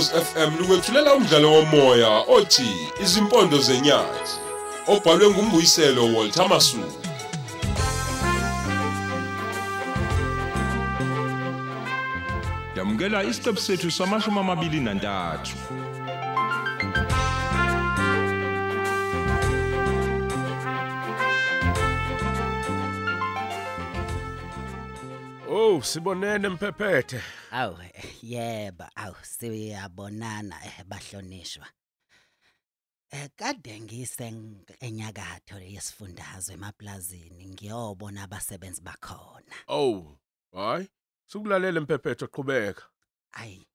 Ukhozi FM lukwethulela umdlalo womoya othi Izimpondo zenyathi obhalwe ngumbuyiselo Walter Masuku. Yamukela isiqebu sethu samashumi amabili nantathu. Oh, sibonene mphephethe. Awu yeba awu siyabonana eh bahlonishwa. Eh kade ngise enyakatho yesifundazwe emaplazini ngiyobona abasebenzi bakhona. Oh, hayi. Sikulalele mphephethe qhubeka. Ayi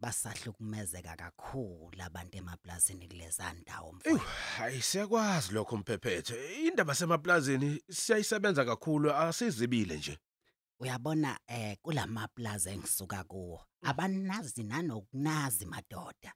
basahlukumezeka kakhulu abantu emaplazini kuleza ndawo mfowethu. hayi siyakwazi lokho mphephethe. Indaba semaplazini siyayisebenza kakhulu asizibile nje. Uyabona eh kulamaplaza engisuka kuwo abanazi nanokunazi madoda.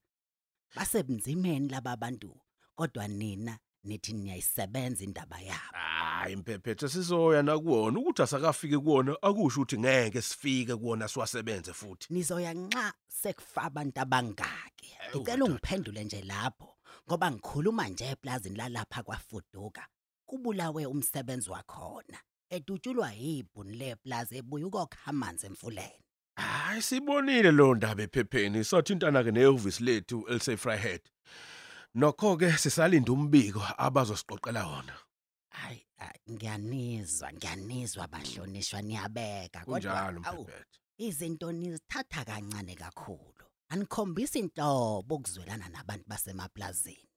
Basebenzimeni laba bantu kodwa nina nithi niyayisebenza indaba yabo. Hayi mphephethe sizoya nakuwona ukuthi asakafike kuwona akusho ukuthi ngeke sifike kuwona siwasebenze futhi. nizoya nxa sekufa abantu abangaki Ewu, ngicela madoda. ungiphendule nje lapho ngoba ngikhuluma nje eplazini lalapha kwafuduka kubulawe umsebenzi wakhona edutshulwa yibhuni leplaza ebuya ukokha amanzi emfuleni Hayi sibonile lo ndaba ephepheni sathintana ke nehhovisi lethu Elsa Fryhead. Nokho ke sisalinda umbiko abazosiqoqela wona. hayi hayi, ngiyanizwa ngiyanizwa bahlonishwa niyabeka Kunjalo awu, mphephethe. izinto nizithatha kancane kakhulu anikhombisa inhlobo ukuzwelana nabantu basemaplazini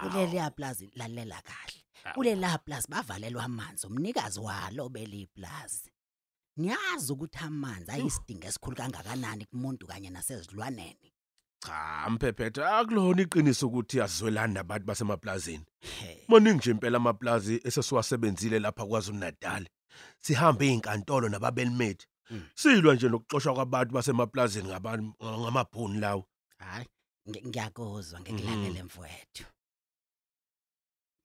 kuleli plazi lalela kahle Awu. kulela plazi bavalelwa amanzi umnikazi walo beliplazi niyazi ukuthi amanzi ayisidingo esikhulu kangakanani kumuntu kanye nasezilwaneni Cha mphephethe akulona iqiniso ukuthi azwelana nabantu basemaplazini. Maningi nje impela amaplazi esesiwasebenzile lapha kwaZulu Natal. Sihambe izinkantolo nababelimeti. Mm. Silwa nje nokuxoshwa kwabantu basemaplazini ngabantu ngamabhuni lawo. hayi ngiyakuzwa ngikulalele mfowethu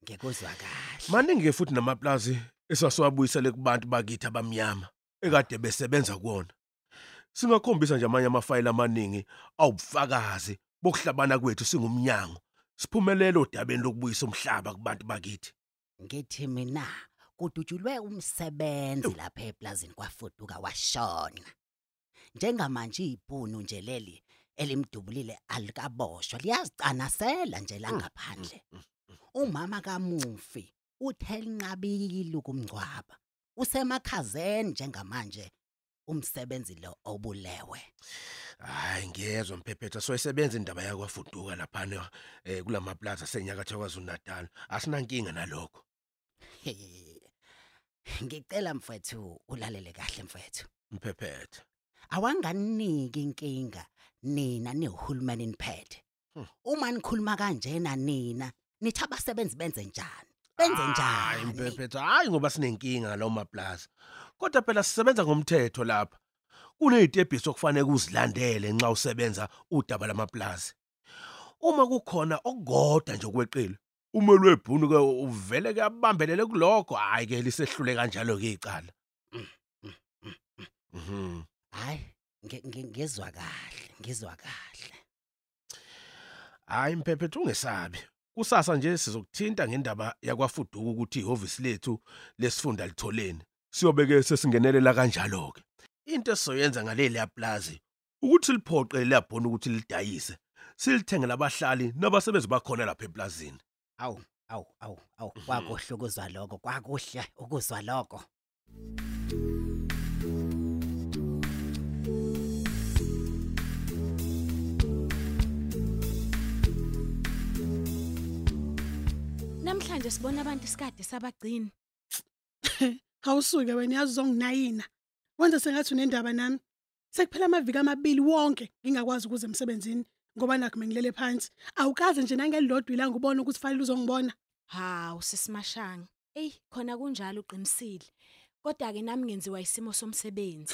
ngikuzwa kahle Maningi ke futhi namaplazi esasiwabuyisele kubantu bakithi abamnyama ekade besebenza kuona. Singakhombisa nje amanye amafayili amaningi awubufakazi bokuhlabana kwethu singumnyango. Siphumelele odabeni lokubuyisa umhlaba kubantu bakithi. ngithi mina kudutshulwe umsebenzi lapha eplazini kwafuduka washona njengamanje ibhunu nje leli elimdubulile alikaboshwa liyazicanasela nje la ngaphandle umama kamufi uthe linqabile ukumngcwaba usemakhazeni njengamanje umsebenzi lo obulewe Hayi ngiyezwa mphephetha soyisebenza indaba yakwafuduka lapha eh kulamaplaza senyakatho kwaZulu Natal. Asinankinga nalokho. ngicela mfethu ulalele kahle mfethu Mphephetha. awanganiki inkinga nina niuhulumeni niphethe Hmm. uma nikhuluma kanjena nina nithi abasebenzi benze njani benze njani mphephetha hayi ngoba sinenkinga ngalawo maplaza. Kodwa phela sisebenza ngomthetho lapha. Kunezitebhiso okufanele uzilandele nxa usebenza udaba lamaplaza. Uma kukhona okugodwa nje okweqile, umeli webhunu ke uvele ke abambelele kuloko hayi ke lisehlule kanjalo ke icala. Mhm. hayi ngizwa kahle ngizwa kahle Hayi mphephethu ungesabi. Kusasa nje sizokuthinta ngendaba yakwafuduka ukuthi ihhovisi lethu lesifunda litholeni. Siyobeke sesingenelela kanjalo ke. Into esizoyenza ngaleli yaplazi ukuthi liphoqe labhona ukuthi lidayise. Silithenge labahlali nabasebenzi bakhona lapha eplazini. awu awu awu awu kwakuhle ukuzwa lokho kwakuhle ukuzwa lokho Namhlanje sibona abantu isikade sabagcina. Awusuke wena yazi uzonginayina. Wenza sengathi unendaba nami. Sekuphela amaviki amabili wonke ngingakwazi ukuze emsebenzini ngoba nakho mengilele phansi. Awukaze nje nangelilodwa ilanga ubone ukuthi fanele uzongibona. Hawu sisimashanga. Ey khona kunjalo uqinisile. Kodwa ke nami ngenziwa isimo somsebenzi.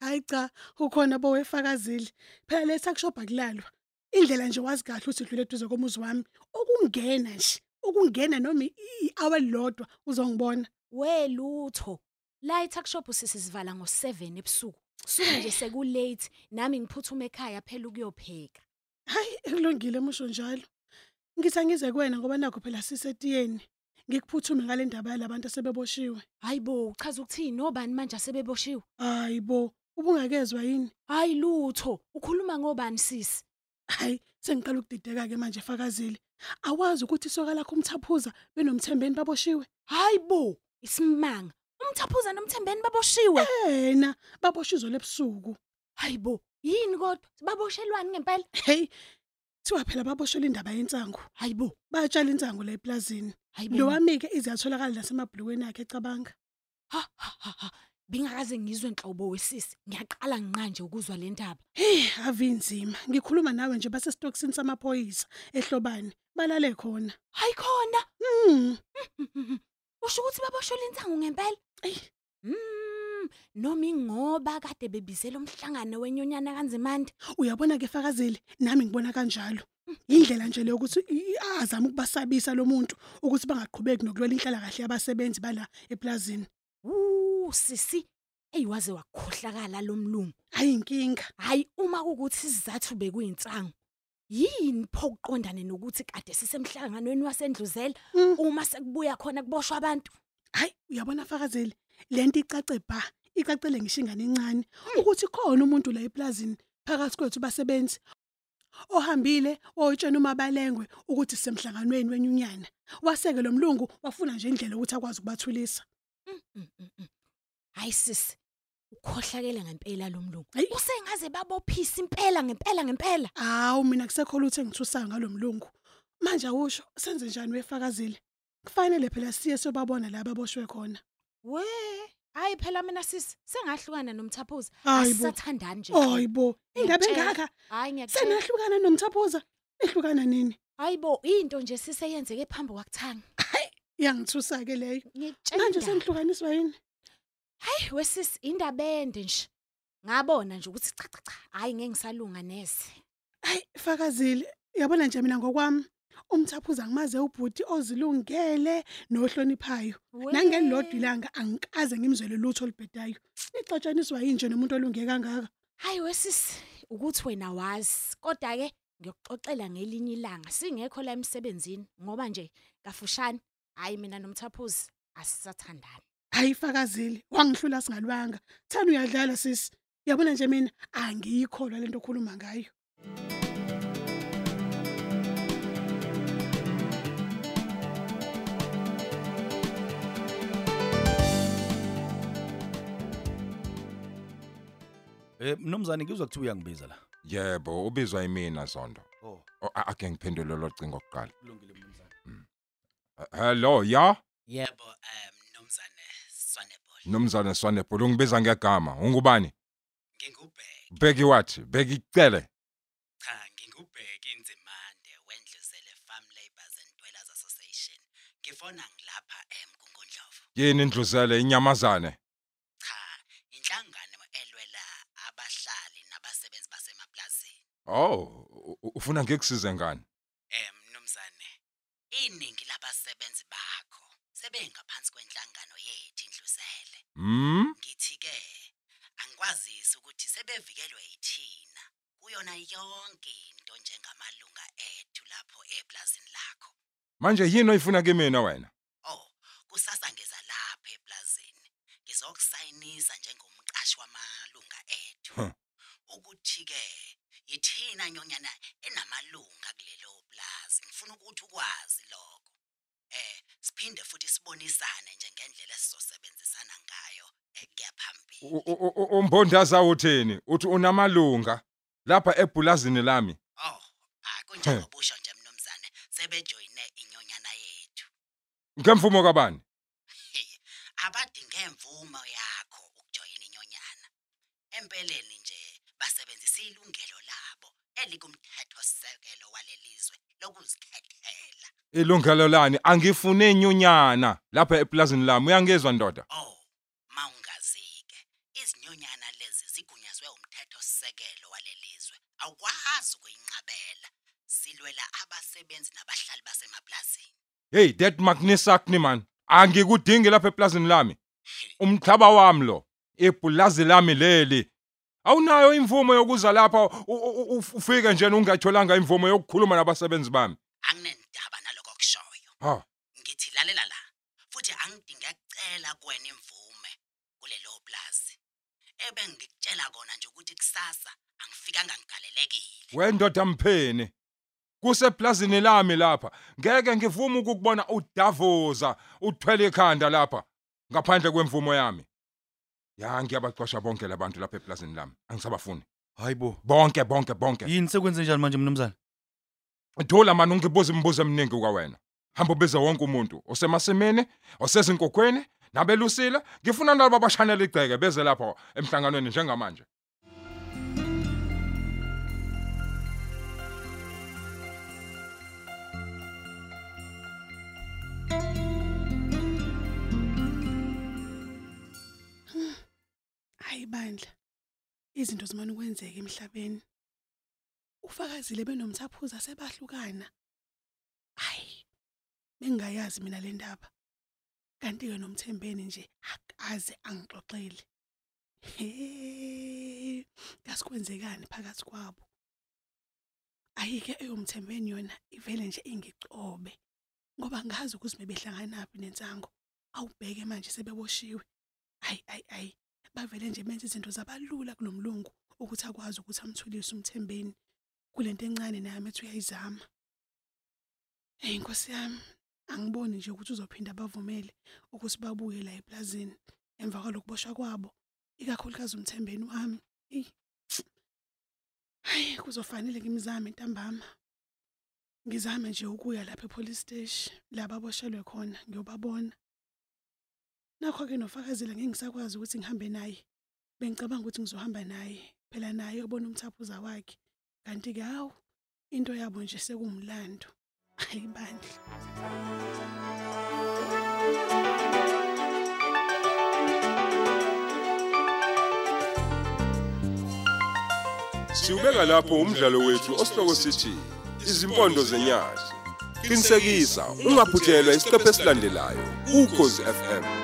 Hayi cha, ukhona bowefakazile. Phela letha kushopha kulalwa. Indlela nje wazi kahle ukuthi udlule eduze komuzi wami. Ukungena nje, ukungena noma i-hour lodwa uzongibona. We lutho. La etuck shop sisizivala ngo7 ebusuku. suke nje sekulate nami ngiphuthume ekhaya phela ukuyopheka Hayi ekulungile musho njalo. Ngithi angize kuwena ngoba nakho phela sisetiyeni. Ngikuphuthume ngale ndaba yalabantu asebeboshiwe. hayibo uchaza ukuthini nobani manje asebeboshiwe Hayibo, ubungakezwa yini? hayi lutho ukhuluma ngobani sisi Hayi, sengiqala ukudideka ke manje fakazile. Awazi ukuthi isoka lakho umthaphuza benomthembeni baboshiwe? hayibo isimanga umthaphuza nomthembeni baboshiwe Yena baboshizo lebusuku. hayibo yini kodwa baboshelwani ngempela Hey, thiwa phela baboshelwe indaba yensangu. hayibo Bayatshala insangu la eplazini. hayibo Lo wami ke izatholakala nasemabhlukweni akhe ecabanga. ha ha ha, ha bingakaze ngizwe enhlobo wesisi ngiyaqala nginqanje ukuzwa le ndaba Hey, avinzima. Ngikhuluma nawe nje base stokisini samaphoyisa ehlobani. Balale khona. hayi khona Hmm. usho ukuthi baboshelwe insangu ngempela Ey. Mm, noma ingoba kade bebizela umhlangano wenyonyana kanzimande Uyabona ke fakazile nami ngibona kanjalo. Indlela nje leyo ukuthi i- i- azama ukubasabisa lo muntu ukuthi bangaqhubeki nokulwela inhlala kahle yabasebenzi bala eplazini. Uh sisi eyiwaze wakhohlakala lo mlungu. Ayinkinga. hayi uma kukuthi isizathu bekuyinsangu yini pho uqondane nokuthi kade sisemhlanganweni wasendluzela? Mm. uma sekubuya khona kuboshwa abantu. Hayi uyabona fakazile lento icace ba icacele ngisho ingane encane. Ukuthi khona umuntu la eplazini phakathi kwethu basebenzi ohambile oyitshena uma balengwe ukuthi sisemhlanganweni wenyunyana. Waseke lo mlungu wafuna nje indlela ukuthi akwazi ukubathulisa. Mm, mm, mm. Hayi sisi ukhohlakele ngempela lo mlungu Hayi. usengaze babophisa impela ngempela ngempela Hawu mina kusekho lutho engithusayo ngalomlungu. Manje awusho senze njani wefakazile? Kufanele phela siye sobabona la baboshwe khona. we hayi phela mina sisi sengahlukana nomthaphuza Hayi bo. asisathandani nje Hayibo, indaba Ngiyakutshela. engaka hayi ngiyakutshela senahlukana nomthaphuza. Ehlukana nini? hayibo into nje siseyenzeke phambi kwakuthanga Iyangithusa ke leyo. ngitshela Manje indaba. senihlukaniswa yini? Hayi wesisi indaba ende nje. Ngabona nje ukuthi cha cha cha hayi ngeke ngisalunga neze. Hayi fakazile, yabona nje mina ngokwami umthaphuza ngimaze ubhuti ozilungele nohloniphayo. Nangelilodwa ilanga angikaze ngimzwele lutho olibhedayo. Ixotshaniswa yinje nomuntu olunge kangaka. hayi wesisi ukuthi wena wazi. Kodwa ke ngiyokuxoxela ngelinye ilanga. Singekho la emsebenzini ngoba nje kafushane. Hayi mina nomthaphuzi asisathandani. Hayi fakazile, wangihlula singalwanga. Thana uyadlala sisi. Yabona nje mina angiyikholwa lento okhuluma ngayo. Eh mnumzane ngizwa kuthi uyangibiza la. Yebo, ubizwa yimina Zondo. Oh, O, a- Ake ngiphendule lo cingo kuqala. kulungile mnumzane. Uh, Hello, ya? Yebo, um nomzane Swanebol. Nomzana Swanebhulu ungibiza ngegama. Ungubani? Ngingubheki. Bheki wathi? Bheki icele. Cha, ngingubheki inzimande wendluzele Farm Labourers and Dwellers Association. Ngifona ngilapha em kuNkundlovu. Yini indluzele inyamazane? Cha, inhlangano elwela abahlali nabasebenzi basemaplazini. Oh, u- u- ufuna ngikusize ngani? Indluzele. Hmm? Ngithi ke angikwazisi ukuthi sebevikelwe yithina kuyona yonke into njengamalunga ethu lapho eplazini lakho. Manje yini oyifuna kimi wena? Oh, kusasa ngeza lapha eplazini. Ngizokusayinisa njengomqashi wamalunga ethu. Huh. Ukuthi ke yithina nyonyana enamalunga kulelo plaza. Ngifuna ukuthi ukwazi lokho. Eh, siphinde futhi sibonisane nje ngendlela esizosebenzisana ngayo ekuya phambili. Umbondaza uthini? Uthi unamalunga lapha ebhulazini lami. Oh, akunjengobusho nje mnumzane, sebejoyine inyonyana yethu. Ngemvumo kabani? Abadinge imvumo yakho ukujoyina inyonyana. Empeleni nje basebenzisa ilungelo labo elikumthetho sekelo walelizwe lokuzikhethela. Ilungelo lani angifune inyunyana lapha eplazini lami. Uyangizwa ndoda? Oh, mawungazike. Izinyonyana lezi zigunyazwe umthetho sekelo walelizwe. Awukwazi ukuyinqabela. Silwela abasebenzi nabahlali basemaplazini. Hey, that magnisakni man. Angikudingi lapha eplazini lami. Umhlaba wami lo. Ipulazi lami leli. Awunayo imvumo yokuza lapha u- u- u- ufike nje ungatholanga imvumo yokukhuluma nabasebenzi bami. Anginendaba naloko kushoyo. Ha, Ngithi lalela la. Futhi angidinga kucela kuwena imvume kulelo plaza. Ebe ngikutshela kona nje ukuthi kusasa angifikanga ngigalelekile. wendoda mphene. Kuseplazini lami lapha. Ngeke ngivuma ukukubona udavoza uthwele ikhanda lapha ngaphandle kwemvumo yami. Ya ngiyabaxosha bonke labantu lapha eplazini lami. Angisabafuni. Hayibo. Bonke bonke bonke. Yini sekwenze njani manje mnumzane? Thola manje ungibuza imibuzo eminingi kwawena. Hamba ubize wonke umuntu osemasimini, osezinkokhweni, nabelusile. Ngifuna nalabo abashanela igceke beze lapha emhlanganweni njengamanje. Hayi bandla. Izinto zimana ukwenzeka emhlabeni. Ufakazile benomthaphuza sebahlukana. Hayi. Bengayazi mina le ndaba. Kanti ke nomthembeni nje akaze angixoxele. He. Ngasikwenzekani phakathi kwabo. Ayike eyomthembeni yona ivele nje ingicobe. Ngoba ngazi ukuthi bebehlangana naphi nensango. Awubheke manje sebeboshiwe. Hayi ayi ayi. bavele nje benze izinto zabalula kunomlungu ukuthi akwazi ukuthi amthulise umthembeni kulento encane nami ethi uyayizama hey inkosi yami angiboni nje ukuthi uzophinda abavumele ukuthi babuye la eplazini emva kwalokuboshwa kwabo ikakhulukazi umthembeni wami hey hayi kuzofanele ngimzame ntambama ngizame nje ukuya lapha epolice station la baboshelwe khona ngiyobabona Nakho-ke nofakazela ngeke ngisakwazi ukuthi ngihambe naye. Bengicabanga ukuthi ngizohamba naye. Phela naye ubona umthaphuza wakhe. Kanti-ke hawu into yabo nje sekumlando. Hayi bandla. Siubeka lapho umdlalo wethu osihloko sithi izimpondo zenyathi. Qinisekisa ungaphuthelwa isiqephu esilandelayo ukhozi FM.